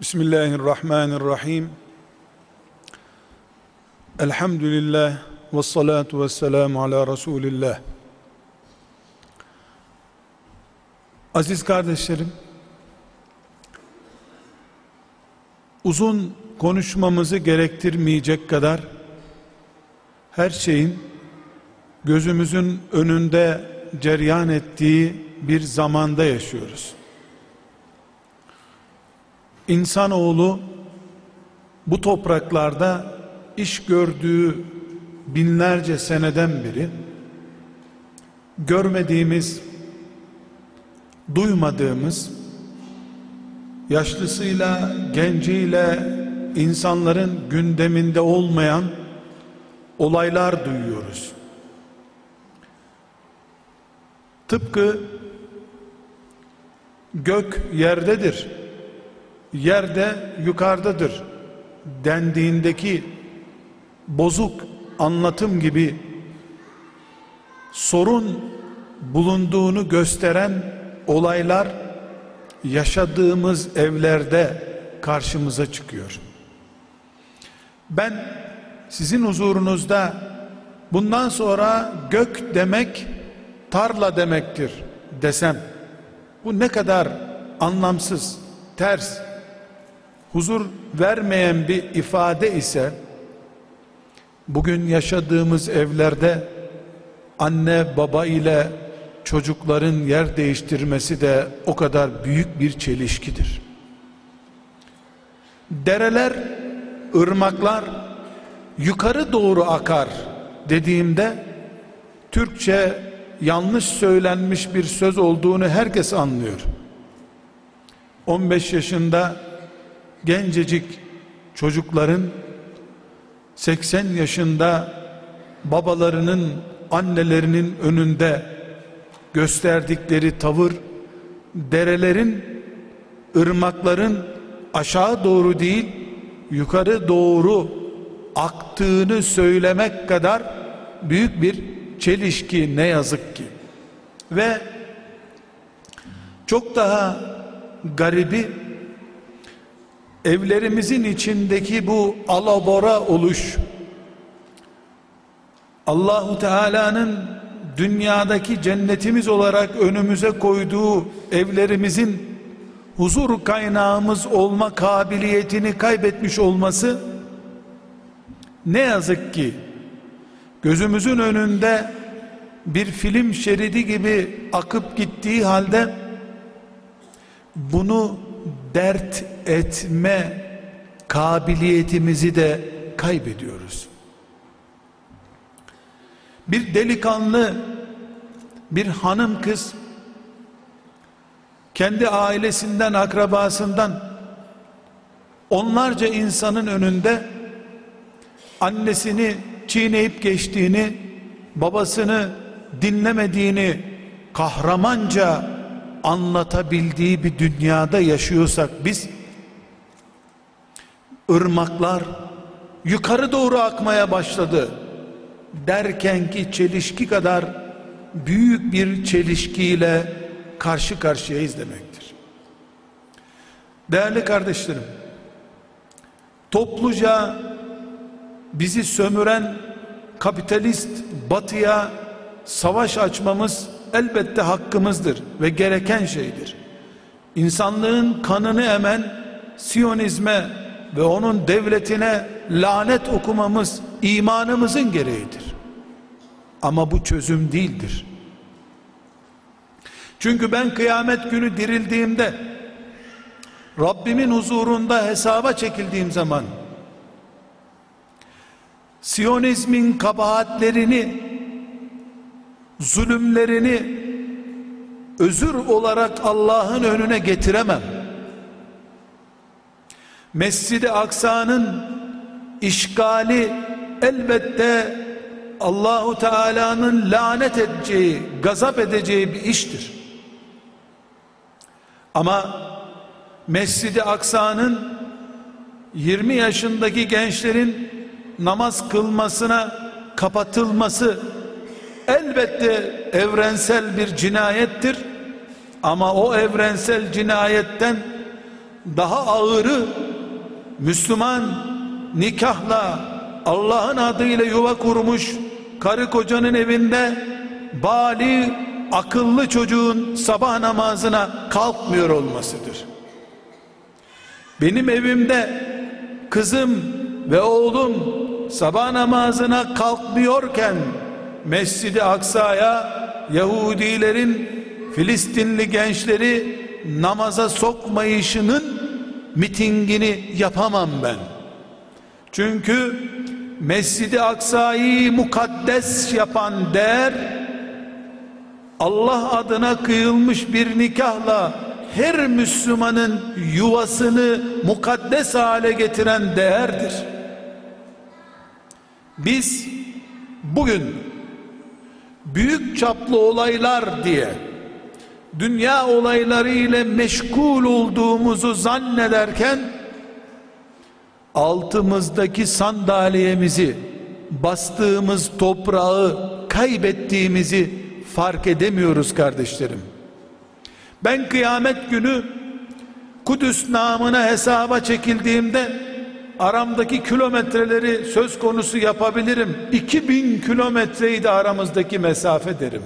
Bismillahirrahmanirrahim. Elhamdülillah ve salatu ve selamu ala Resulillah. Aziz kardeşlerim, uzun konuşmamızı gerektirmeyecek kadar her şeyin gözümüzün önünde ceryan ettiği bir zamanda yaşıyoruz. İnsanoğlu bu topraklarda iş gördüğü binlerce seneden beri görmediğimiz, duymadığımız, yaşlısıyla, genciyle insanların gündeminde olmayan olaylar duyuyoruz. Tıpkı gök yerdedir, yerde yukarıdadır dendiğindeki bozuk anlatım gibi sorun bulunduğunu gösteren olaylar yaşadığımız evlerde karşımıza çıkıyor. Ben sizin huzurunuzda bundan sonra gök demek tarla demektir desem bu ne kadar anlamsız, ters, huzur vermeyen bir ifade ise bugün yaşadığımız evlerde anne baba ile çocukların yer değiştirmesi de o kadar büyük bir çelişkidir. Dereler, ırmaklar yukarı doğru akar dediğimde Türkçe yanlış söylenmiş bir söz olduğunu herkes anlıyor. 15 yaşında gencecik çocukların 80 yaşında babalarının annelerinin önünde gösterdikleri tavır derelerin ırmakların aşağı doğru değil yukarı doğru aktığını söylemek kadar büyük bir çelişki ne yazık ki. Ve çok daha garibi evlerimizin içindeki bu alabora oluş Allahu Teala'nın dünyadaki cennetimiz olarak önümüze koyduğu evlerimizin huzur kaynağımız olma kabiliyetini kaybetmiş olması ne yazık ki gözümüzün önünde bir film şeridi gibi akıp gittiği halde bunu dert etme kabiliyetimizi de kaybediyoruz. Bir delikanlı, bir hanım kız kendi ailesinden, akrabasından onlarca insanın önünde annesini çiğneyip geçtiğini, babasını dinlemediğini kahramanca anlatabildiği bir dünyada yaşıyorsak biz ırmaklar yukarı doğru akmaya başladı derken ki çelişki kadar büyük bir çelişkiyle karşı karşıyayız demektir. Değerli kardeşlerim, topluca bizi sömüren kapitalist batıya savaş açmamız elbette hakkımızdır ve gereken şeydir. İnsanlığın kanını emen Siyonizme ve onun devletine lanet okumamız imanımızın gereğidir. Ama bu çözüm değildir. Çünkü ben kıyamet günü dirildiğimde Rabbimin huzurunda hesaba çekildiğim zaman Siyonizmin kabahatlerini zulümlerini özür olarak Allah'ın önüne getiremem. Mescid-i Aksa'nın işgali elbette Allahu Teala'nın lanet edeceği, gazap edeceği bir iştir. Ama Mescid-i Aksa'nın 20 yaşındaki gençlerin namaz kılmasına kapatılması elbette evrensel bir cinayettir ama o evrensel cinayetten daha ağırı Müslüman nikahla Allah'ın adıyla yuva kurmuş karı kocanın evinde bali akıllı çocuğun sabah namazına kalkmıyor olmasıdır. Benim evimde kızım ve oğlum sabah namazına kalkmıyorken Mescid-i Aksa'ya Yahudilerin Filistinli gençleri namaza sokmayışının mitingini yapamam ben. Çünkü Mescid-i Aksa'yı mukaddes yapan değer Allah adına kıyılmış bir nikahla her Müslümanın yuvasını mukaddes hale getiren değerdir. Biz bugün büyük çaplı olaylar diye dünya olayları ile meşgul olduğumuzu zannederken altımızdaki sandalyemizi bastığımız toprağı kaybettiğimizi fark edemiyoruz kardeşlerim. Ben kıyamet günü Kudüs namına hesaba çekildiğimde aramdaki kilometreleri söz konusu yapabilirim. 2000 kilometreydi aramızdaki mesafe derim.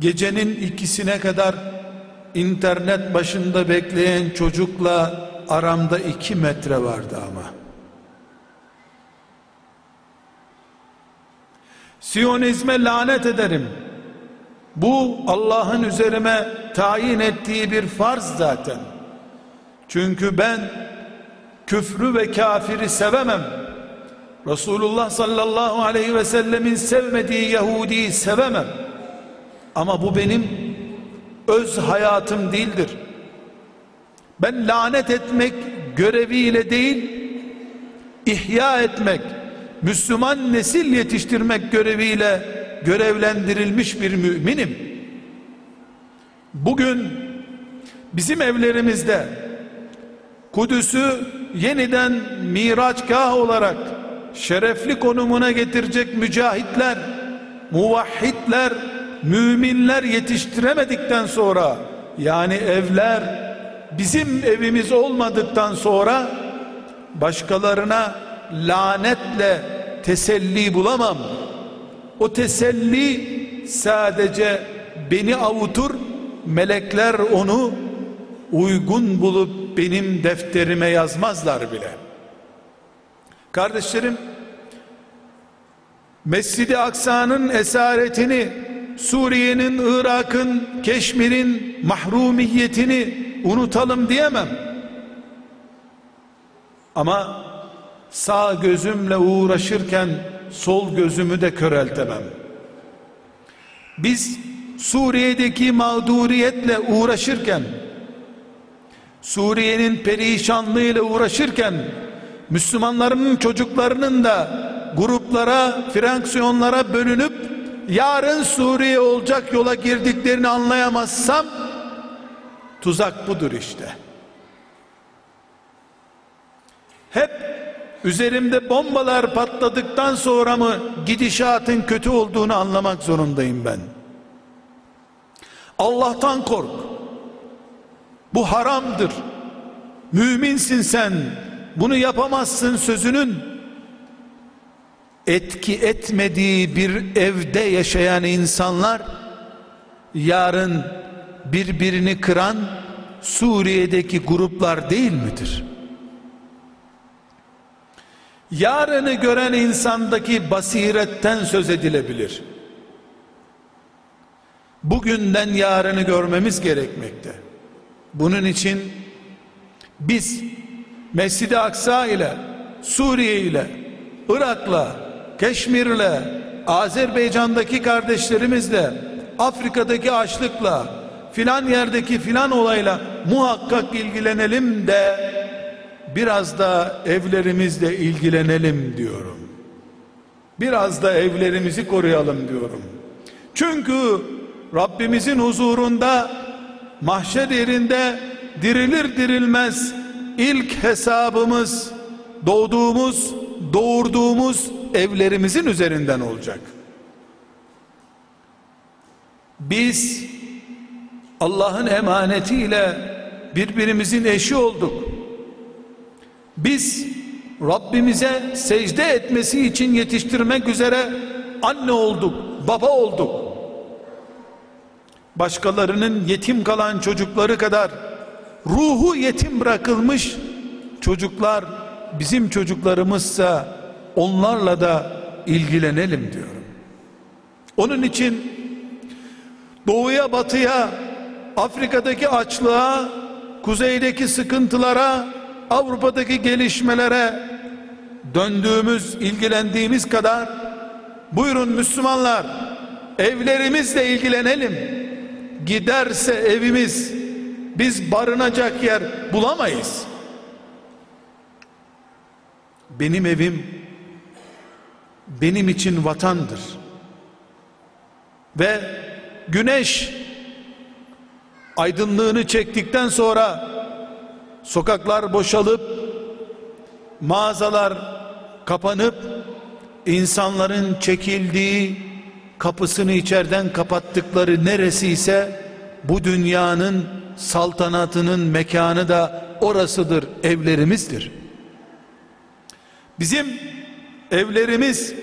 Gecenin ikisine kadar internet başında bekleyen çocukla aramda iki metre vardı ama. Siyonizme lanet ederim. Bu Allah'ın üzerime tayin ettiği bir farz zaten. Çünkü ben küfrü ve kafiri sevemem. Resulullah sallallahu aleyhi ve sellemin sevmediği Yahudi'yi sevemem. Ama bu benim öz hayatım değildir. Ben lanet etmek göreviyle değil, ihya etmek, Müslüman nesil yetiştirmek göreviyle görevlendirilmiş bir müminim. Bugün bizim evlerimizde Kudüs'ü yeniden miraçgah olarak şerefli konumuna getirecek mücahitler, muvahhidler, müminler yetiştiremedikten sonra yani evler bizim evimiz olmadıktan sonra başkalarına lanetle teselli bulamam. O teselli sadece beni avutur, melekler onu uygun bulup benim defterime yazmazlar bile. Kardeşlerim, Mescid-i Aksa'nın esaretini, Suriye'nin, Irak'ın, Keşmir'in mahrumiyetini unutalım diyemem. Ama sağ gözümle uğraşırken sol gözümü de köreltemem. Biz Suriye'deki mağduriyetle uğraşırken Suriye'nin perişanlığıyla uğraşırken Müslümanların çocuklarının da gruplara, fraksiyonlara bölünüp yarın Suriye olacak yola girdiklerini anlayamazsam tuzak budur işte. Hep üzerimde bombalar patladıktan sonra mı gidişatın kötü olduğunu anlamak zorundayım ben. Allah'tan kork. Bu haramdır. Müminsin sen. Bunu yapamazsın sözünün etki etmediği bir evde yaşayan insanlar yarın birbirini kıran Suriye'deki gruplar değil midir? Yarını gören insandaki basiretten söz edilebilir. Bugünden yarını görmemiz gerekmekte. Bunun için biz Mescid-i Aksa ile Suriye ile Irak'la Keşmir'le Azerbaycan'daki kardeşlerimizle Afrika'daki açlıkla filan yerdeki filan olayla muhakkak ilgilenelim de biraz da evlerimizle ilgilenelim diyorum. Biraz da evlerimizi koruyalım diyorum. Çünkü Rabbimizin huzurunda mahşer yerinde dirilir dirilmez ilk hesabımız doğduğumuz doğurduğumuz evlerimizin üzerinden olacak. Biz Allah'ın emanetiyle birbirimizin eşi olduk. Biz Rabbimize secde etmesi için yetiştirmek üzere anne olduk, baba olduk. Başkalarının yetim kalan çocukları kadar ruhu yetim bırakılmış çocuklar bizim çocuklarımızsa onlarla da ilgilenelim diyorum. Onun için doğuya batıya Afrika'daki açlığa kuzeydeki sıkıntılara Avrupa'daki gelişmelere döndüğümüz ilgilendiğimiz kadar buyurun Müslümanlar evlerimizle ilgilenelim giderse evimiz biz barınacak yer bulamayız. Benim evim benim için vatandır. Ve güneş aydınlığını çektikten sonra sokaklar boşalıp mağazalar kapanıp insanların çekildiği kapısını içeriden kapattıkları neresi ise bu dünyanın saltanatının mekanı da orasıdır evlerimizdir. Bizim evlerimiz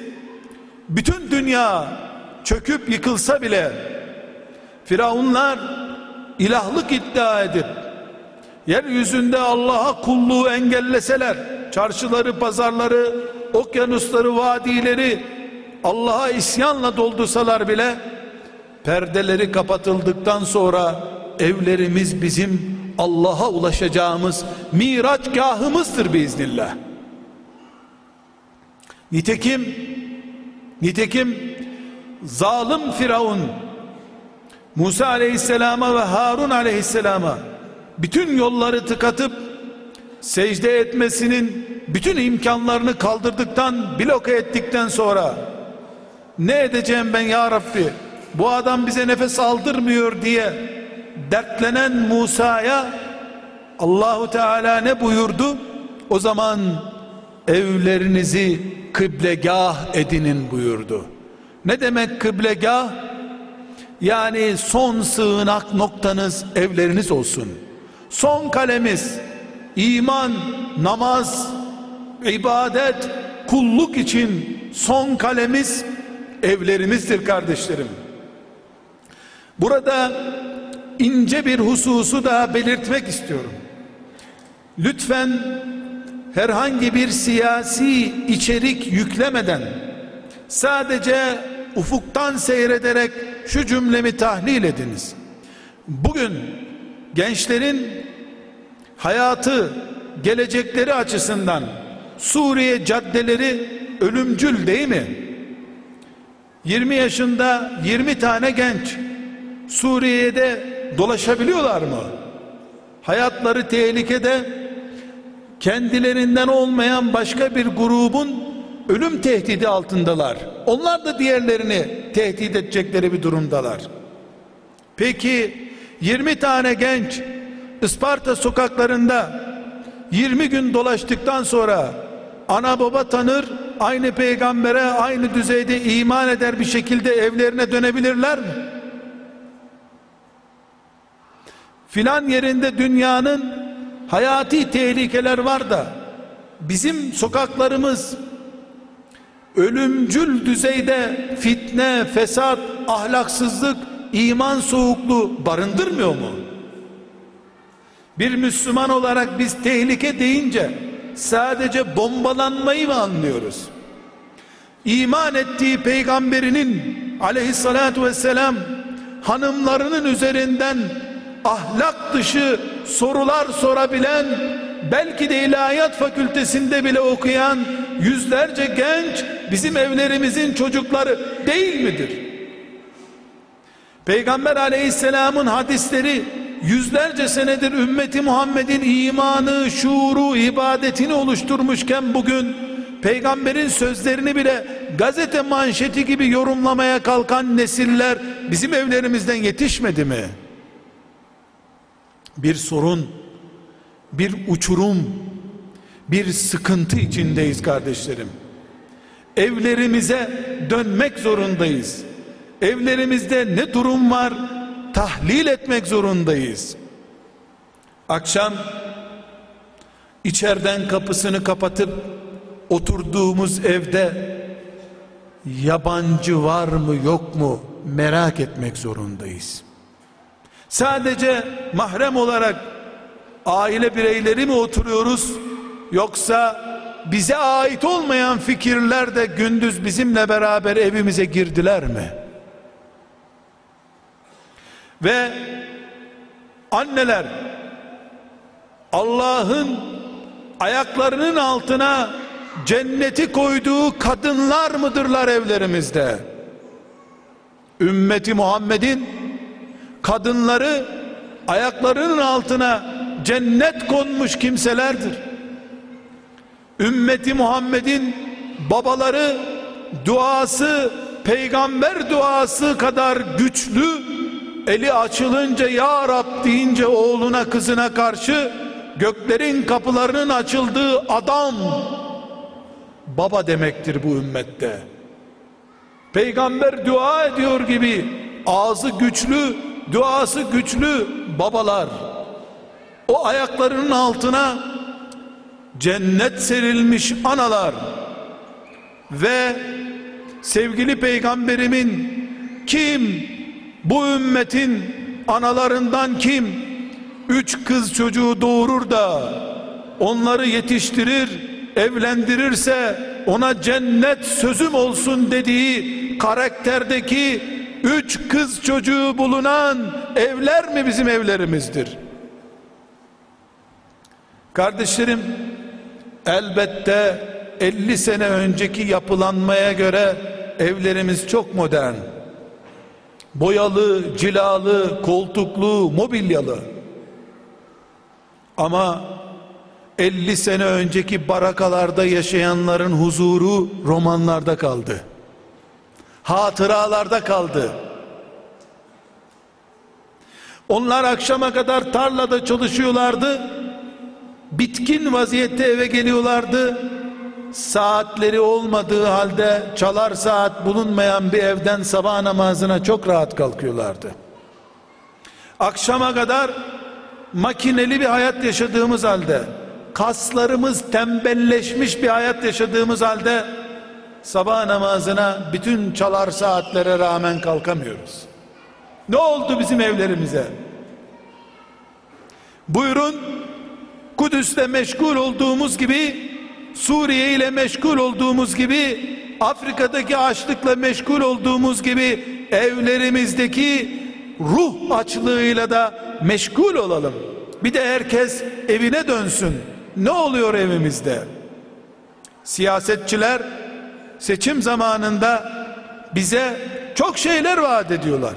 bütün dünya çöküp yıkılsa bile Firavunlar ilahlık iddia edip yeryüzünde Allah'a kulluğu engelleseler çarşıları pazarları okyanusları vadileri Allah'a isyanla doldursalar bile perdeleri kapatıldıktan sonra evlerimiz bizim Allah'a ulaşacağımız miraçgahımızdır biiznillah. Nitekim nitekim zalim Firavun Musa aleyhisselama ve Harun aleyhisselama bütün yolları tıkatıp secde etmesinin bütün imkanlarını kaldırdıktan bloke ettikten sonra ne edeceğim ben ya Rabbi? Bu adam bize nefes aldırmıyor diye dertlenen Musa'ya Allahu Teala ne buyurdu? O zaman evlerinizi kıblegah edinin buyurdu. Ne demek kıblegah? Yani son sığınak noktanız evleriniz olsun. Son kalemiz iman namaz ibadet kulluk için son kalemiz evlerimizdir kardeşlerim burada ince bir hususu daha belirtmek istiyorum lütfen herhangi bir siyasi içerik yüklemeden sadece ufuktan seyrederek şu cümlemi tahlil ediniz. Bugün gençlerin hayatı, gelecekleri açısından Suriye caddeleri ölümcül değil mi? 20 yaşında 20 tane genç Suriye'de dolaşabiliyorlar mı? Hayatları tehlikede kendilerinden olmayan başka bir grubun ölüm tehdidi altındalar. Onlar da diğerlerini tehdit edecekleri bir durumdalar. Peki 20 tane genç Isparta sokaklarında 20 gün dolaştıktan sonra ana baba tanır, aynı peygambere aynı düzeyde iman eder bir şekilde evlerine dönebilirler mi? Filan yerinde dünyanın hayati tehlikeler var da bizim sokaklarımız ölümcül düzeyde fitne, fesat, ahlaksızlık, iman soğukluğu barındırmıyor mu? Bir Müslüman olarak biz tehlike deyince sadece bombalanmayı mı anlıyoruz? İman ettiği peygamberinin aleyhissalatu vesselam hanımlarının üzerinden ahlak dışı sorular sorabilen belki de ilahiyat fakültesinde bile okuyan yüzlerce genç bizim evlerimizin çocukları değil midir? Peygamber aleyhisselamın hadisleri yüzlerce senedir ümmeti Muhammed'in imanı, şuuru, ibadetini oluşturmuşken bugün peygamberin sözlerini bile gazete manşeti gibi yorumlamaya kalkan nesiller bizim evlerimizden yetişmedi mi? Bir sorun, bir uçurum, bir sıkıntı içindeyiz kardeşlerim. Evlerimize dönmek zorundayız. Evlerimizde ne durum var? Tahlil etmek zorundayız. Akşam içeriden kapısını kapatıp oturduğumuz evde yabancı var mı yok mu merak etmek zorundayız. Sadece mahrem olarak aile bireyleri mi oturuyoruz yoksa bize ait olmayan fikirler de gündüz bizimle beraber evimize girdiler mi? Ve anneler Allah'ın ayaklarının altına cenneti koyduğu kadınlar mıdırlar evlerimizde? Ümmeti Muhammed'in kadınları ayaklarının altına cennet konmuş kimselerdir. Ümmeti Muhammed'in babaları duası peygamber duası kadar güçlü eli açılınca ya Rab deyince oğluna kızına karşı göklerin kapılarının açıldığı adam baba demektir bu ümmette. Peygamber dua ediyor gibi ağzı güçlü, duası güçlü babalar. O ayaklarının altına cennet serilmiş analar ve sevgili peygamberimin kim bu ümmetin analarından kim üç kız çocuğu doğurur da onları yetiştirir evlendirirse ona cennet sözüm olsun dediği karakterdeki üç kız çocuğu bulunan evler mi bizim evlerimizdir? Kardeşlerim elbette 50 sene önceki yapılanmaya göre evlerimiz çok modern. Boyalı, cilalı, koltuklu, mobilyalı. Ama 50 sene önceki barakalarda yaşayanların huzuru romanlarda kaldı. Hatıralarda kaldı. Onlar akşama kadar tarlada çalışıyorlardı. Bitkin vaziyette eve geliyorlardı. Saatleri olmadığı halde çalar saat bulunmayan bir evden sabah namazına çok rahat kalkıyorlardı. Akşama kadar makineli bir hayat yaşadığımız halde kaslarımız tembelleşmiş bir hayat yaşadığımız halde sabah namazına bütün çalar saatlere rağmen kalkamıyoruz. Ne oldu bizim evlerimize? Buyurun Kudüs'te meşgul olduğumuz gibi Suriye ile meşgul olduğumuz gibi Afrika'daki açlıkla meşgul olduğumuz gibi evlerimizdeki ruh açlığıyla da meşgul olalım. Bir de herkes evine dönsün. Ne oluyor evimizde? Siyasetçiler seçim zamanında bize çok şeyler vaat ediyorlar.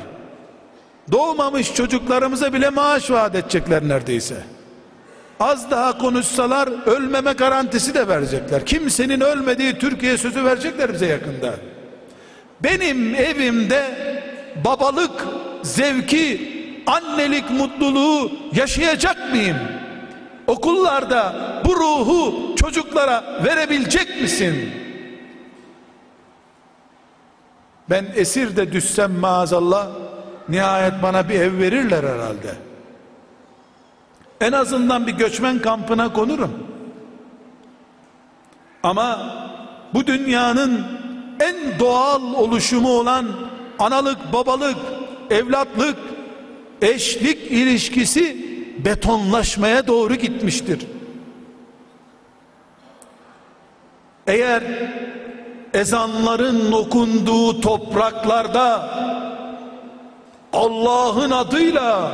Doğmamış çocuklarımıza bile maaş vaat edecekler neredeyse. Az daha konuşsalar ölmeme garantisi de verecekler. Kimsenin ölmediği Türkiye sözü verecekler bize yakında. Benim evimde babalık zevki, annelik mutluluğu yaşayacak mıyım? Okullarda bu ruhu çocuklara verebilecek misin? Ben esir de düşsem maazallah nihayet bana bir ev verirler herhalde. En azından bir göçmen kampına konurum. Ama bu dünyanın en doğal oluşumu olan analık, babalık, evlatlık, eşlik ilişkisi betonlaşmaya doğru gitmiştir. Eğer ezanların okunduğu topraklarda Allah'ın adıyla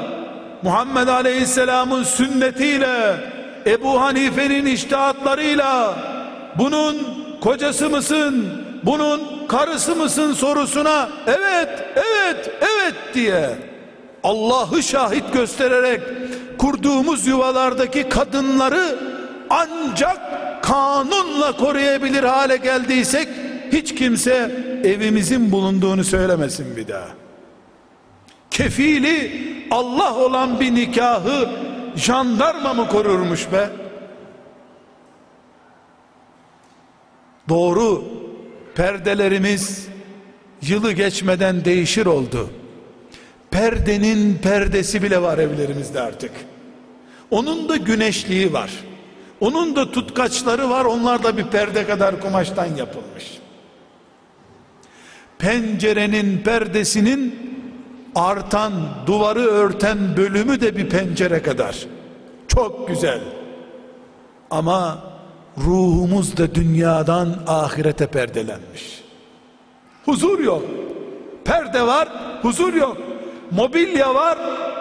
Muhammed Aleyhisselam'ın sünnetiyle Ebu Hanife'nin iştihatlarıyla bunun kocası mısın bunun karısı mısın sorusuna evet evet evet diye Allah'ı şahit göstererek kurduğumuz yuvalardaki kadınları ancak kanunla koruyabilir hale geldiysek hiç kimse evimizin bulunduğunu söylemesin bir daha. Kefili Allah olan bir nikahı jandarma mı korurmuş be? Doğru perdelerimiz yılı geçmeden değişir oldu. perdenin perdesi bile var evlerimizde artık. Onun da güneşliği var. Onun da tutkaçları var. Onlar da bir perde kadar kumaştan yapılmış. Pencerenin perdesinin artan, duvarı örten bölümü de bir pencere kadar. Çok güzel. Ama ruhumuz da dünyadan ahirete perdelenmiş. Huzur yok. Perde var, huzur yok. Mobilya var,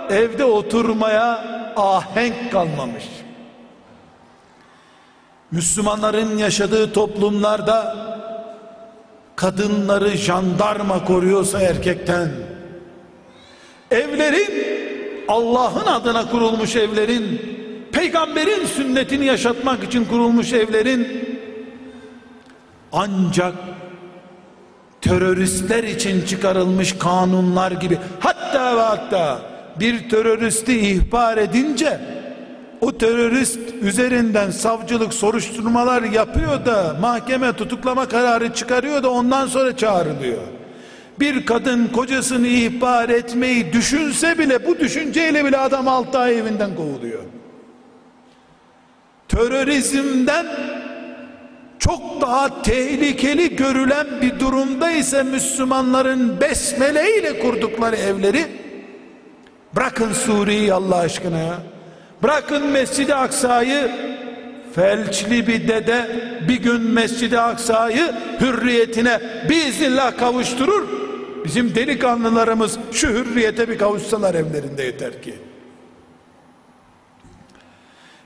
evde oturmaya ahenk kalmamış. Müslümanların yaşadığı toplumlarda kadınları jandarma koruyorsa erkekten evlerin Allah'ın adına kurulmuş evlerin peygamberin sünnetini yaşatmak için kurulmuş evlerin ancak teröristler için çıkarılmış kanunlar gibi hatta ve hatta bir teröristi ihbar edince o terörist üzerinden savcılık soruşturmalar yapıyor da mahkeme tutuklama kararı çıkarıyor da ondan sonra çağrılıyor. Bir kadın kocasını ihbar etmeyi düşünse bile bu düşünceyle bile adam 6 ay evinden kovuluyor. Terörizmden çok daha tehlikeli görülen bir durumda ise Müslümanların besmele ile kurdukları evleri bırakın Suriye'yi Allah aşkına ya bırakın Mescid-i Aksa'yı felçli bir dede bir gün Mescid-i Aksa'yı hürriyetine biiznillah kavuşturur bizim delikanlılarımız şu hürriyete bir kavuşsalar evlerinde yeter ki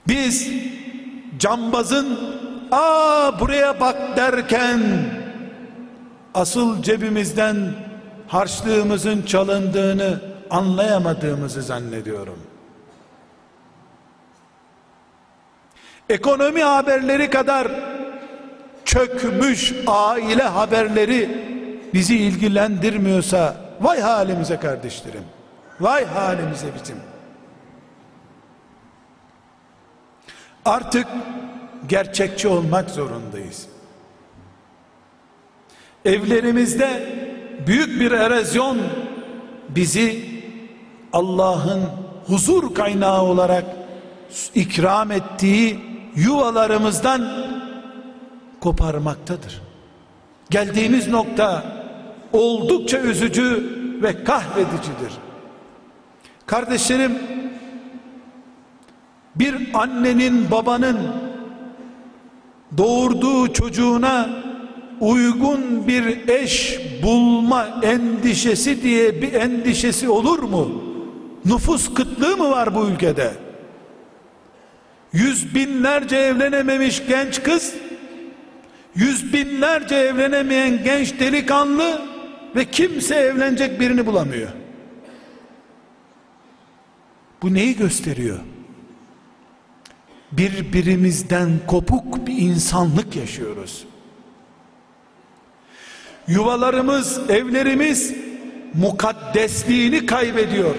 biz cambazın aa buraya bak derken asıl cebimizden harçlığımızın çalındığını anlayamadığımızı zannediyorum. Ekonomi haberleri kadar çökmüş aile haberleri bizi ilgilendirmiyorsa vay halimize kardeşlerim. Vay halimize bizim. Artık gerçekçi olmak zorundayız. Evlerimizde büyük bir erozyon bizi Allah'ın huzur kaynağı olarak ikram ettiği yuvalarımızdan koparmaktadır. Geldiğimiz nokta oldukça üzücü ve kahredicidir. Kardeşlerim bir annenin babanın doğurduğu çocuğuna uygun bir eş bulma endişesi diye bir endişesi olur mu? Nüfus kıtlığı mı var bu ülkede? Yüz binlerce evlenememiş genç kız, yüz binlerce evlenemeyen genç delikanlı ve kimse evlenecek birini bulamıyor. Bu neyi gösteriyor? birbirimizden kopuk bir insanlık yaşıyoruz. Yuvalarımız, evlerimiz mukaddesliğini kaybediyor.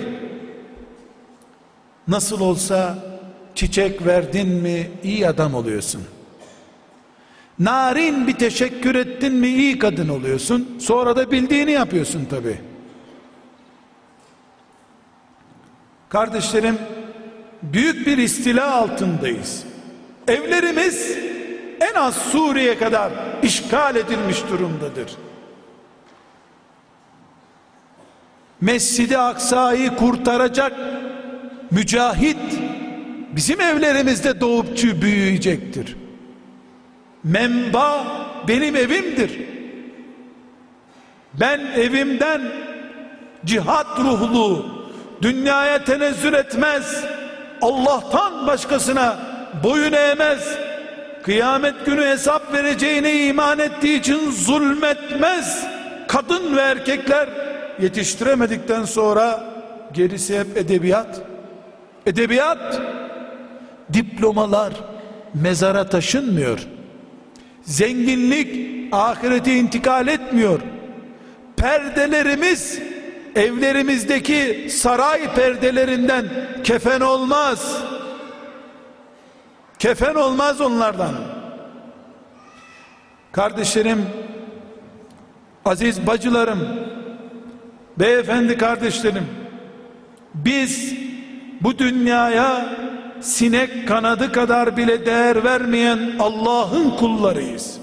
Nasıl olsa çiçek verdin mi iyi adam oluyorsun. Narin bir teşekkür ettin mi iyi kadın oluyorsun. Sonra da bildiğini yapıyorsun tabi. Kardeşlerim büyük bir istila altındayız. Evlerimiz en az Suriye kadar işgal edilmiş durumdadır. Mescid-i Aksa'yı kurtaracak mücahit bizim evlerimizde doğup büyüyecektir. Memba benim evimdir. Ben evimden cihat ruhlu dünyaya tenezzül etmez Allah'tan başkasına boyun eğmez kıyamet günü hesap vereceğine iman ettiği için zulmetmez kadın ve erkekler yetiştiremedikten sonra gerisi hep edebiyat edebiyat diplomalar mezara taşınmıyor. Zenginlik ahirete intikal etmiyor. Perdelerimiz evlerimizdeki saray perdelerinden kefen olmaz. Kefen olmaz onlardan. Kardeşlerim aziz bacılarım beyefendi kardeşlerim Biz bu dünyaya sinek kanadı kadar bile değer vermeyen Allah'ın kullarıyız.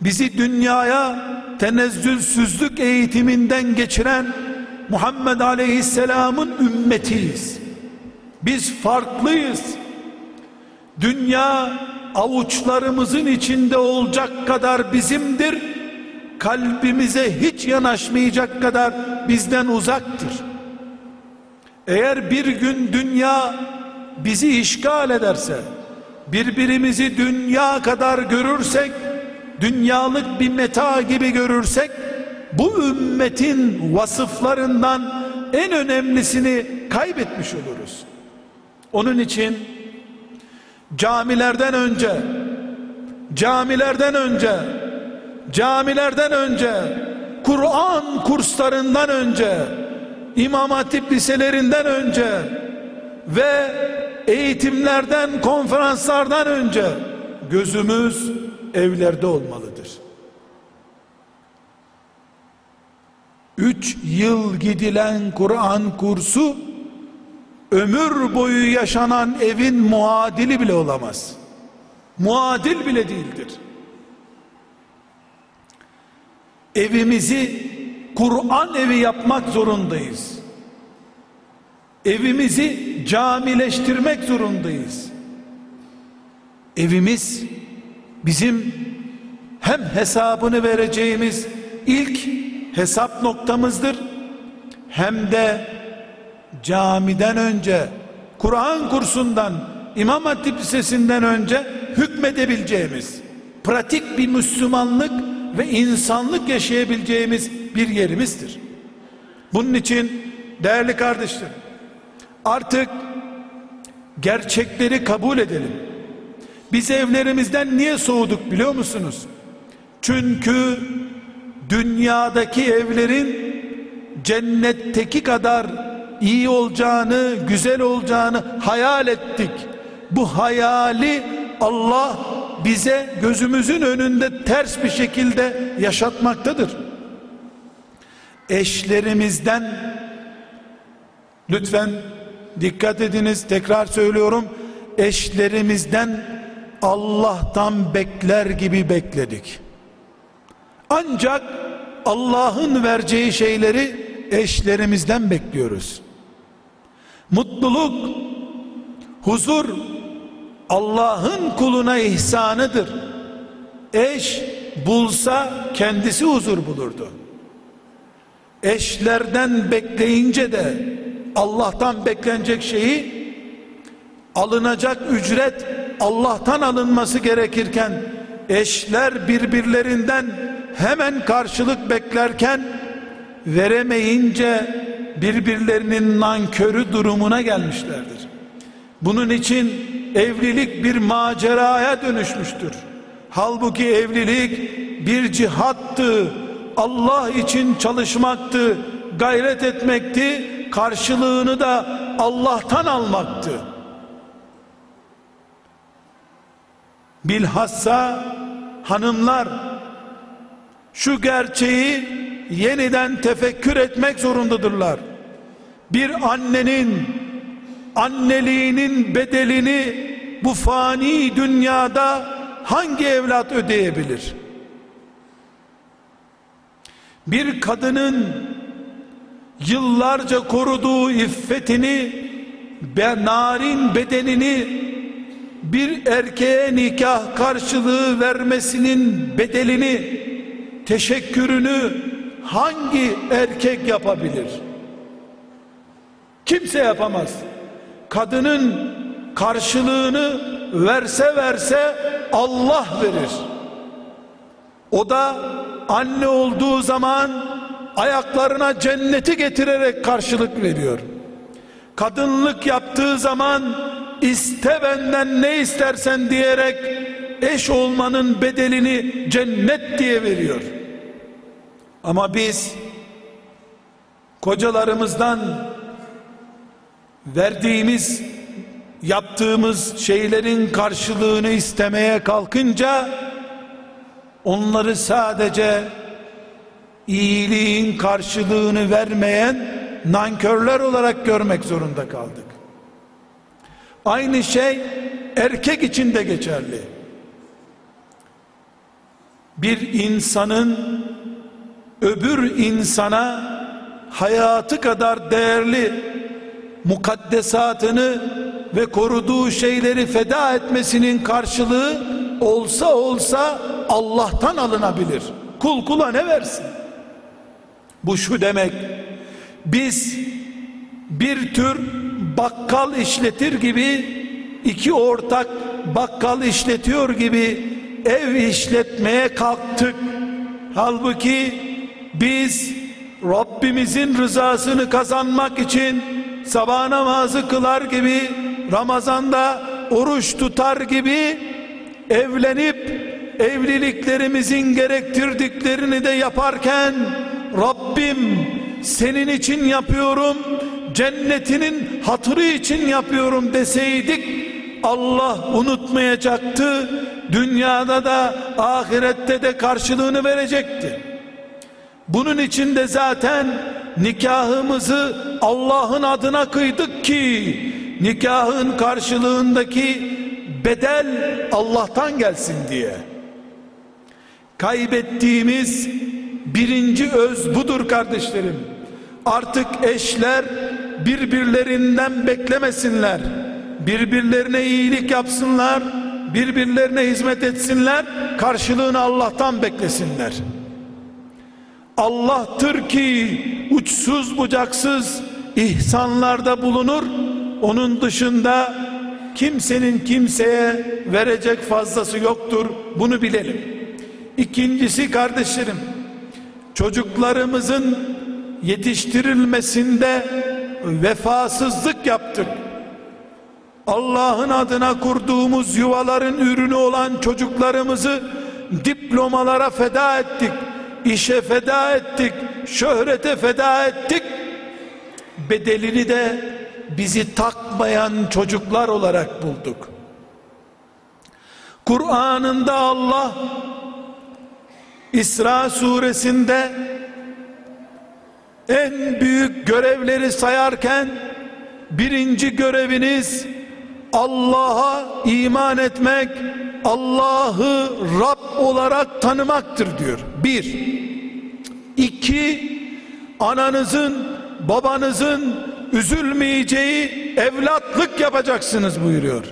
Bizi dünyaya tenezzülsüzlük eğitiminden geçiren Muhammed Aleyhisselam'ın ümmetiyiz. Biz farklıyız. Dünya avuçlarımızın içinde olacak kadar bizimdir. Kalbimize hiç yanaşmayacak kadar bizden uzaktır. Eğer bir gün dünya bizi işgal ederse, birbirimizi dünya kadar görürsek, dünyalık bir meta gibi görürsek, bu ümmetin vasıflarından en önemlisini kaybetmiş oluruz. Onun için camilerden önce camilerden önce camilerden önce Kur'an kurslarından önce İmam Hatip liselerinden önce ve eğitimlerden konferanslardan önce gözümüz evlerde olmalıdır. Üç yıl gidilen Kur'an kursu ömür boyu yaşanan evin muadili bile olamaz. Muadil bile değildir. Evimizi Kur'an evi yapmak zorundayız. Evimizi camileştirmek zorundayız. Evimiz bizim hem hesabını vereceğimiz ilk hesap noktamızdır hem de camiden önce Kur'an kursundan İmam Hatip Lisesi'nden önce hükmedebileceğimiz pratik bir Müslümanlık ve insanlık yaşayabileceğimiz bir yerimizdir. Bunun için değerli kardeşlerim artık gerçekleri kabul edelim. Biz evlerimizden niye soğuduk biliyor musunuz? Çünkü dünyadaki evlerin cennetteki kadar iyi olacağını, güzel olacağını hayal ettik. Bu hayali Allah bize gözümüzün önünde ters bir şekilde yaşatmaktadır. Eşlerimizden lütfen dikkat ediniz tekrar söylüyorum eşlerimizden Allah'tan bekler gibi bekledik. Ancak Allah'ın vereceği şeyleri eşlerimizden bekliyoruz. Mutluluk, huzur Allah'ın kuluna ihsanıdır. Eş bulsa kendisi huzur bulurdu. Eşlerden bekleyince de Allah'tan beklenecek şeyi alınacak ücret Allah'tan alınması gerekirken eşler birbirlerinden hemen karşılık beklerken veremeyince birbirlerinin nankörü durumuna gelmişlerdir. Bunun için evlilik bir maceraya dönüşmüştür. Halbuki evlilik bir cihattı, Allah için çalışmaktı, gayret etmekti, karşılığını da Allah'tan almaktı. Bilhassa hanımlar şu gerçeği yeniden tefekkür etmek zorundadırlar. Bir annenin anneliğinin bedelini bu fani dünyada hangi evlat ödeyebilir? Bir kadının yıllarca koruduğu iffetini ve narin bedenini bir erkeğe nikah karşılığı vermesinin bedelini teşekkürünü hangi erkek yapabilir? Kimse yapamaz. Kadının karşılığını verse verse Allah verir. O da anne olduğu zaman ayaklarına cenneti getirerek karşılık veriyor. Kadınlık yaptığı zaman iste benden ne istersen diyerek eş olmanın bedelini cennet diye veriyor. Ama biz kocalarımızdan verdiğimiz yaptığımız şeylerin karşılığını istemeye kalkınca onları sadece iyiliğin karşılığını vermeyen nankörler olarak görmek zorunda kaldık. Aynı şey erkek için de geçerli. Bir insanın öbür insana hayatı kadar değerli mukaddesatını ve koruduğu şeyleri feda etmesinin karşılığı olsa olsa Allah'tan alınabilir. Kul kula ne versin? Bu şu demek. Biz bir tür bakkal işletir gibi iki ortak bakkal işletiyor gibi ev işletmeye kalktık. Halbuki biz Rabbimizin rızasını kazanmak için sabah namazı kılar gibi Ramazanda oruç tutar gibi evlenip evliliklerimizin gerektirdiklerini de yaparken Rabbim senin için yapıyorum cennetinin hatırı için yapıyorum deseydik Allah unutmayacaktı dünyada da ahirette de karşılığını verecekti. Bunun için de zaten nikahımızı Allah'ın adına kıydık ki nikahın karşılığındaki bedel Allah'tan gelsin diye. Kaybettiğimiz birinci öz budur kardeşlerim. Artık eşler birbirlerinden beklemesinler. Birbirlerine iyilik yapsınlar birbirlerine hizmet etsinler karşılığını Allah'tan beklesinler. Allah'tır ki uçsuz bucaksız ihsanlarda bulunur onun dışında kimsenin kimseye verecek fazlası yoktur. Bunu bilelim. İkincisi kardeşlerim çocuklarımızın yetiştirilmesinde vefasızlık yaptık. Allah'ın adına kurduğumuz yuvaların ürünü olan çocuklarımızı diplomalara feda ettik işe feda ettik şöhrete feda ettik. Bedelini de bizi takmayan çocuklar olarak bulduk. Kur'an'ında Allah İsra suresinde en büyük görevleri sayarken birinci göreviniz Allah'a iman etmek Allah'ı Rab olarak tanımaktır diyor. Bir. İki ananızın babanızın üzülmeyeceği evlatlık yapacaksınız buyuruyor.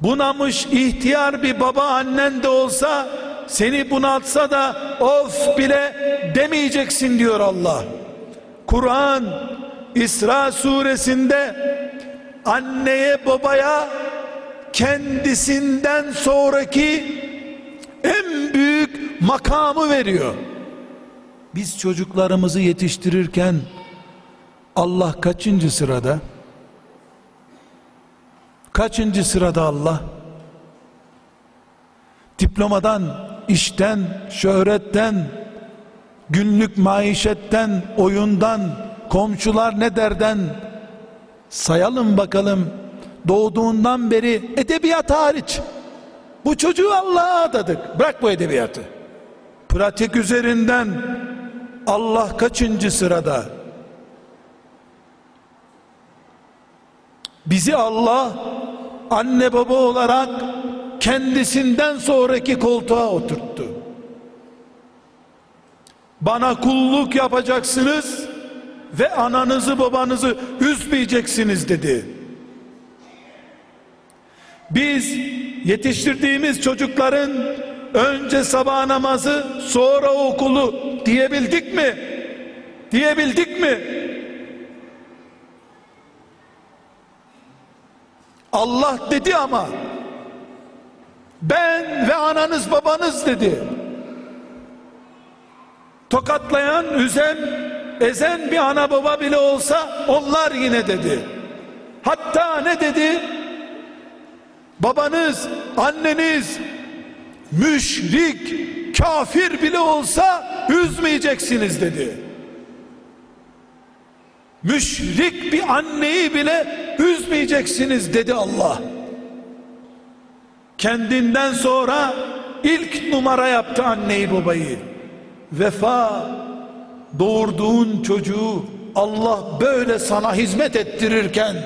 Bunamış ihtiyar bir baba annen de olsa seni bunaltsa da of bile demeyeceksin diyor Allah. Kur'an İsra suresinde anneye babaya kendisinden sonraki en büyük makamı veriyor. Biz çocuklarımızı yetiştirirken Allah kaçıncı sırada? Kaçıncı sırada Allah? Diplomadan işten şöhretten günlük maişetten oyundan komşular ne derden? Sayalım bakalım doğduğundan beri edebiyat hariç. Bu çocuğu Allah'a adadık. Bırak bu edebiyatı. Pratik üzerinden Allah kaçıncı sırada bizi Allah anne baba olarak kendisinden sonraki koltuğa oturttu. Bana kulluk yapacaksınız ve ananızı babanızı üzmeyeceksiniz dedi. Biz yetiştirdiğimiz çocukların önce sabah namazı sonra okulu diyebildik mi? Diyebildik mi Allah dedi ama ben ve ananız babanız dedi. Tokatlayan üzen ezen bir ana baba bile olsa onlar yine dedi. Hatta ne dedi? Babanız anneniz müşrik kafir bile olsa üzmeyeceksiniz dedi müşrik bir anneyi bile üzmeyeceksiniz dedi Allah. Kendinden sonra ilk numara yaptı anneyi babayı. Vefa doğurduğun çocuğu Allah böyle sana hizmet ettirirken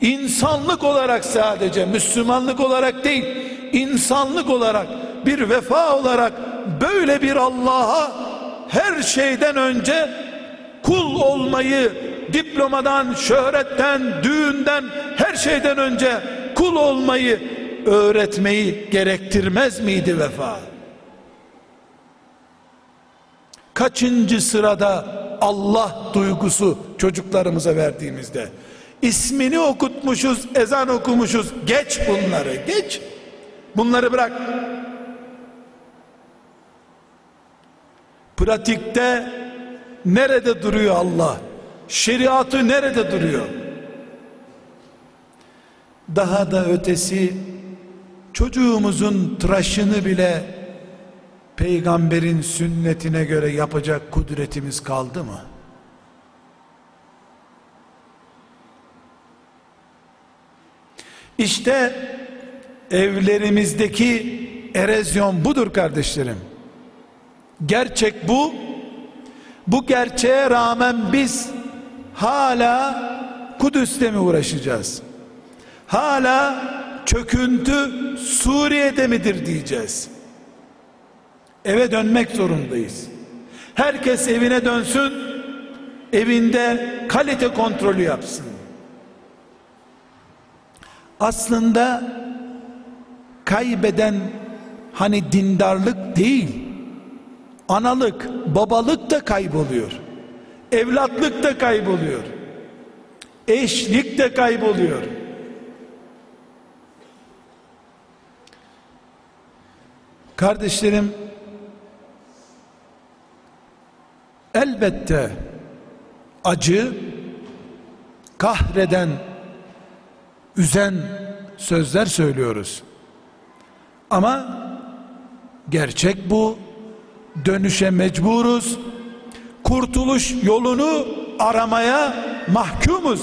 insanlık olarak sadece Müslümanlık olarak değil insanlık olarak bir vefa olarak böyle bir Allah'a her şeyden önce kul olmayı diplomadan, şöhretten, düğünden her şeyden önce kul olmayı öğretmeyi gerektirmez miydi vefa? Kaçıncı sırada Allah duygusu çocuklarımıza verdiğimizde ismini okutmuşuz, ezan okumuşuz. Geç bunları, geç. Bunları bırak. Pratikte nerede duruyor Allah? Şeriatı nerede duruyor? Daha da ötesi çocuğumuzun tıraşını bile peygamberin sünnetine göre yapacak kudretimiz kaldı mı? İşte evlerimizdeki erozyon budur kardeşlerim. Gerçek bu. Bu gerçeğe rağmen biz hala Kudüs'te mi uğraşacağız? Hala çöküntü Suriye'de midir diyeceğiz. Eve dönmek zorundayız. Herkes evine dönsün, evinde kalite kontrolü yapsın. Aslında kaybeden hani dindarlık değil, analık, babalık da kayboluyor. Evlatlık da kayboluyor. Eşlik de kayboluyor. Kardeşlerim elbette acı kahreden üzen sözler söylüyoruz. Ama gerçek bu. Dönüşe mecburuz. Kurtuluş yolunu aramaya mahkumuz.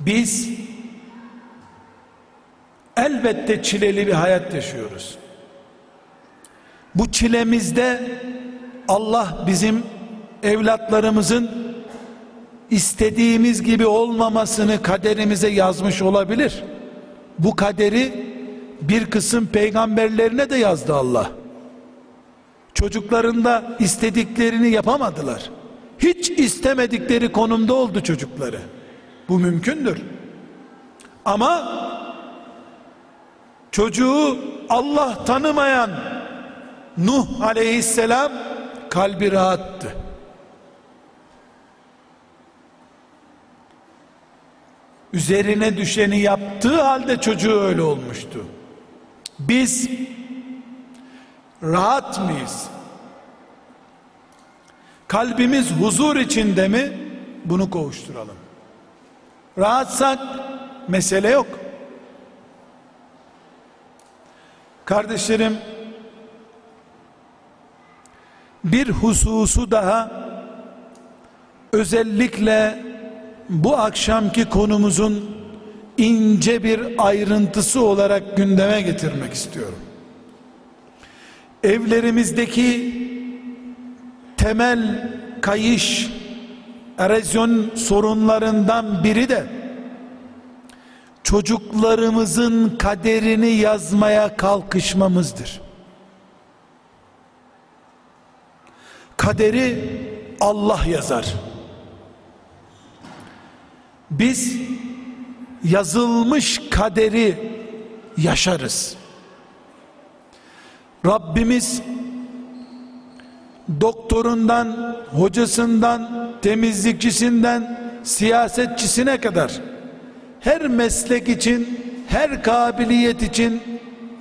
Biz elbette çileli bir hayat yaşıyoruz. Bu çilemizde Allah bizim evlatlarımızın istediğimiz gibi olmamasını kaderimize yazmış olabilir. Bu kaderi bir kısım peygamberlerine de yazdı Allah. Çocuklarında istediklerini yapamadılar. Hiç istemedikleri konumda oldu çocukları. Bu mümkündür. Ama çocuğu Allah tanımayan Nuh aleyhisselam kalbi rahattı. Üzerine düşeni yaptığı halde çocuğu öyle olmuştu. Biz rahat mıyız? Kalbimiz huzur içinde mi? Bunu kovuşturalım. Rahatsak mesele yok. Kardeşlerim bir hususu daha özellikle bu akşamki konumuzun ince bir ayrıntısı olarak gündeme getirmek istiyorum. Evlerimizdeki temel kayış erozyon sorunlarından biri de çocuklarımızın kaderini yazmaya kalkışmamızdır. Kaderi Allah yazar. Biz yazılmış kaderi yaşarız. Rabbimiz doktorundan, hocasından, temizlikçisinden, siyasetçisine kadar her meslek için, her kabiliyet için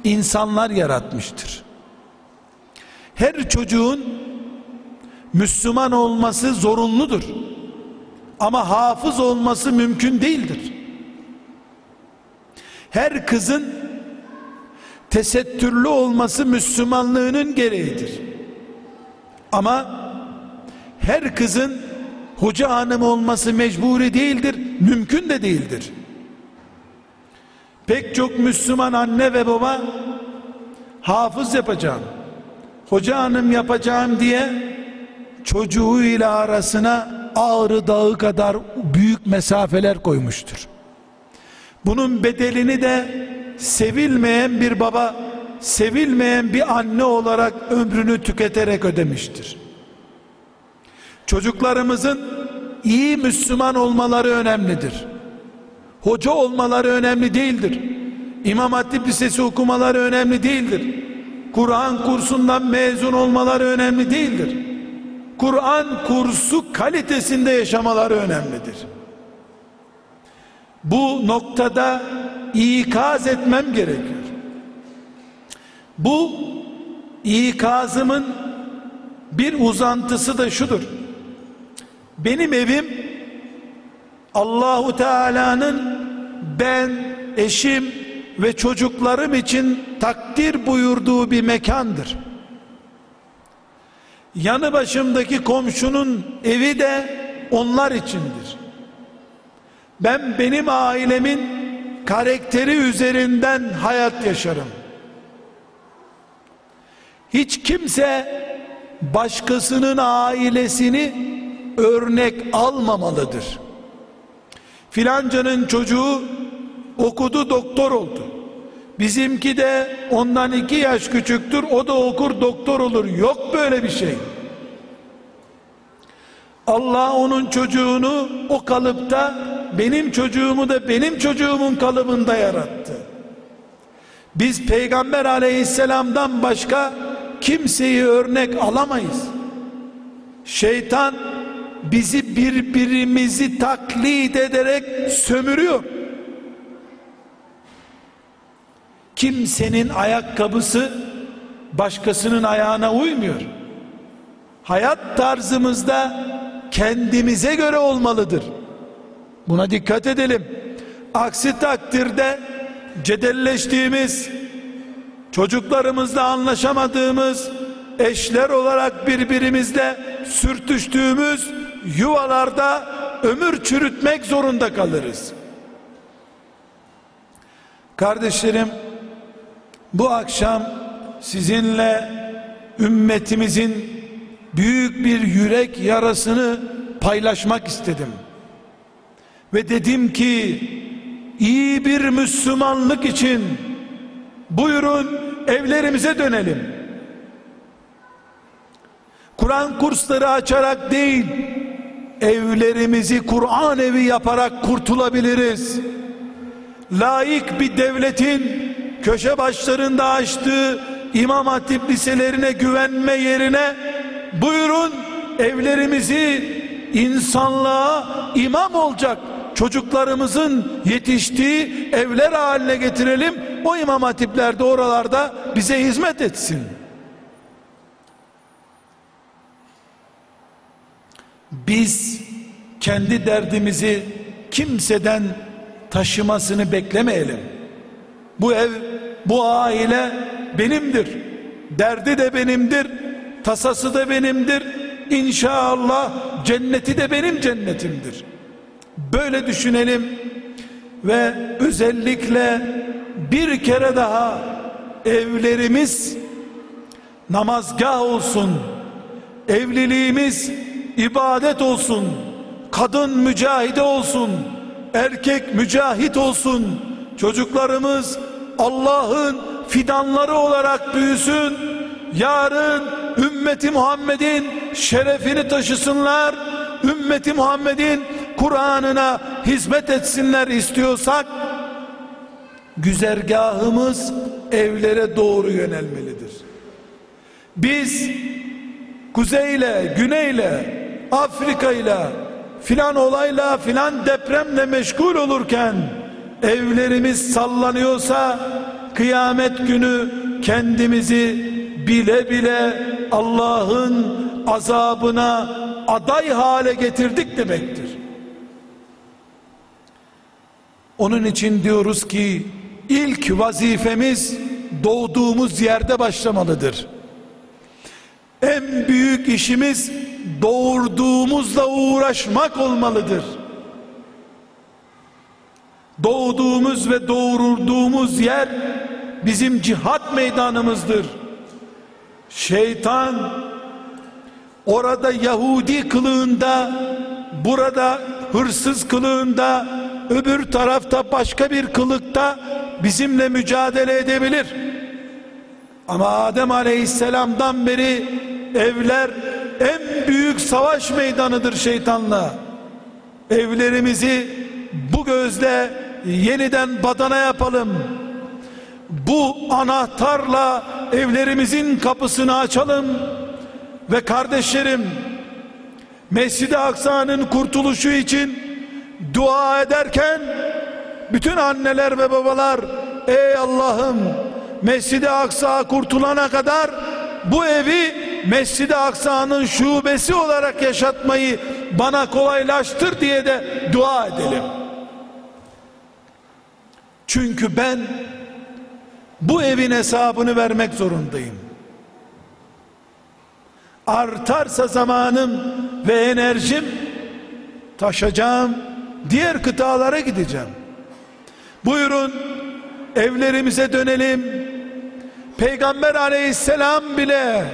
insanlar yaratmıştır. Her çocuğun Müslüman olması zorunludur. Ama hafız olması mümkün değildir. Her kızın tesettürlü olması Müslümanlığının gereğidir. Ama her kızın hoca hanım olması mecburi değildir, mümkün de değildir. Pek çok Müslüman anne ve baba hafız yapacağım, hoca hanım yapacağım diye çocuğuyla arasına ağrı dağı kadar büyük mesafeler koymuştur. Bunun bedelini de sevilmeyen bir baba, sevilmeyen bir anne olarak ömrünü tüketerek ödemiştir. Çocuklarımızın iyi Müslüman olmaları önemlidir. Hoca olmaları önemli değildir. İmam Hatip Lisesi okumaları önemli değildir. Kur'an kursundan mezun olmaları önemli değildir. Kur'an kursu kalitesinde yaşamaları önemlidir. Bu noktada ikaz etmem gerekiyor. Bu ikazımın bir uzantısı da şudur. Benim evim Allahu Teala'nın ben, eşim ve çocuklarım için takdir buyurduğu bir mekandır. Yanı başımdaki komşunun evi de onlar içindir. Ben benim ailemin karakteri üzerinden hayat yaşarım. Hiç kimse başkasının ailesini örnek almamalıdır. Filancanın çocuğu okudu doktor oldu. Bizimki de ondan iki yaş küçüktür o da okur doktor olur. Yok böyle bir şey. Allah onun çocuğunu o kalıpta benim çocuğumu da benim çocuğumun kalıbında yarattı. Biz peygamber aleyhisselamdan başka kimseyi örnek alamayız. Şeytan bizi birbirimizi taklit ederek sömürüyor. Kimsenin ayakkabısı başkasının ayağına uymuyor. Hayat tarzımızda kendimize göre olmalıdır. Buna dikkat edelim. Aksi takdirde cedelleştiğimiz, çocuklarımızla anlaşamadığımız, eşler olarak birbirimizle sürtüştüğümüz yuvalarda ömür çürütmek zorunda kalırız. Kardeşlerim, bu akşam sizinle ümmetimizin büyük bir yürek yarasını paylaşmak istedim. Ve dedim ki iyi bir Müslümanlık için buyurun evlerimize dönelim. Kur'an kursları açarak değil evlerimizi Kur'an evi yaparak kurtulabiliriz. Laik bir devletin köşe başlarında açtığı İmam Hatip liselerine güvenme yerine buyurun evlerimizi insanlığa imam olacak çocuklarımızın yetiştiği evler haline getirelim. O imam hatipler de oralarda bize hizmet etsin. Biz kendi derdimizi kimseden taşımasını beklemeyelim. Bu ev, bu aile benimdir. Derdi de benimdir. Tasası da benimdir. İnşallah cenneti de benim cennetimdir. Böyle düşünelim ve özellikle bir kere daha evlerimiz namazgah olsun. Evliliğimiz ibadet olsun. Kadın mücahide olsun. Erkek mücahit olsun. Çocuklarımız Allah'ın fidanları olarak büyüsün. Yarın ümmeti Muhammed'in şerefini taşısınlar. Ümmeti Muhammed'in Kur'an'ına hizmet etsinler istiyorsak güzergahımız evlere doğru yönelmelidir. Biz kuzeyle, güneyle, Afrika ile filan olayla filan depremle meşgul olurken evlerimiz sallanıyorsa kıyamet günü kendimizi bile bile Allah'ın azabına aday hale getirdik demektir. Onun için diyoruz ki ilk vazifemiz doğduğumuz yerde başlamalıdır. En büyük işimiz doğurduğumuzla uğraşmak olmalıdır. Doğduğumuz ve doğurulduğumuz yer bizim cihat meydanımızdır. Şeytan orada Yahudi kılığında, burada hırsız kılığında, öbür tarafta başka bir kılıkta bizimle mücadele edebilir. Ama Adem Aleyhisselam'dan beri evler en büyük savaş meydanıdır şeytanla. Evlerimizi bu gözle yeniden badana yapalım. Bu anahtarla evlerimizin kapısını açalım ve kardeşlerim Mescid-i Aksa'nın kurtuluşu için dua ederken bütün anneler ve babalar ey Allah'ım Mescid-i Aksa kurtulana kadar bu evi Mescid-i Aksa'nın şubesi olarak yaşatmayı bana kolaylaştır diye de dua edelim. Çünkü ben bu evin hesabını vermek zorundayım. Artarsa zamanım ve enerjim taşacağım, diğer kıtalara gideceğim. Buyurun evlerimize dönelim. Peygamber aleyhisselam bile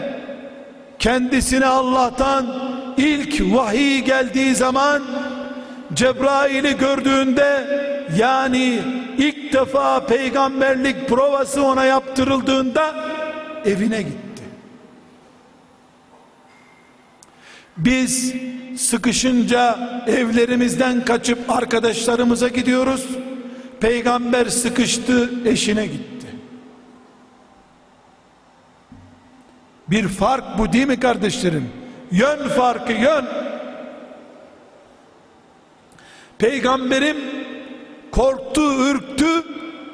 kendisine Allah'tan ilk vahiy geldiği zaman Cebrail'i gördüğünde yani ilk defa peygamberlik provası ona yaptırıldığında evine gitti. Biz sıkışınca evlerimizden kaçıp arkadaşlarımıza gidiyoruz. Peygamber sıkıştı eşine gitti. Bir fark bu değil mi kardeşlerim? Yön farkı yön. Peygamberim korktu, ürktü,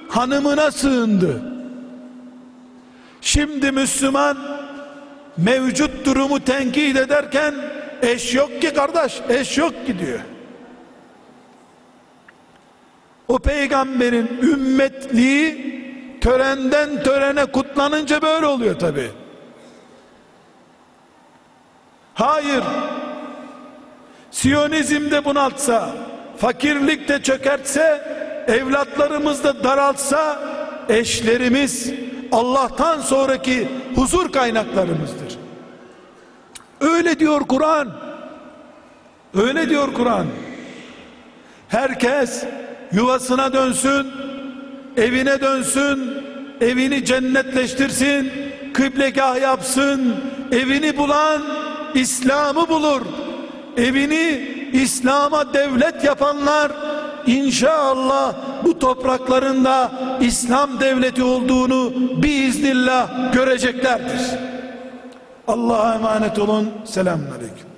hanımına sığındı. Şimdi Müslüman mevcut durumu tenkit ederken eş yok ki kardeş, eş yok ki diyor. O peygamberin ümmetliği törenden törene kutlanınca böyle oluyor tabi. Hayır. Siyonizmde bunaltsa, fakirlikte çökertse, evlatlarımız da daraltsa, eşlerimiz Allah'tan sonraki huzur kaynaklarımızdır. Öyle diyor Kur'an. Öyle diyor Kur'an. Herkes yuvasına dönsün, evine dönsün, evini cennetleştirsin, kıblegah yapsın, evini bulan İslam'ı bulur. Evini İslam'a devlet yapanlar inşallah bu topraklarında İslam devleti olduğunu biiznillah göreceklerdir. Allah'a emanet olun. Selamun Aleyküm.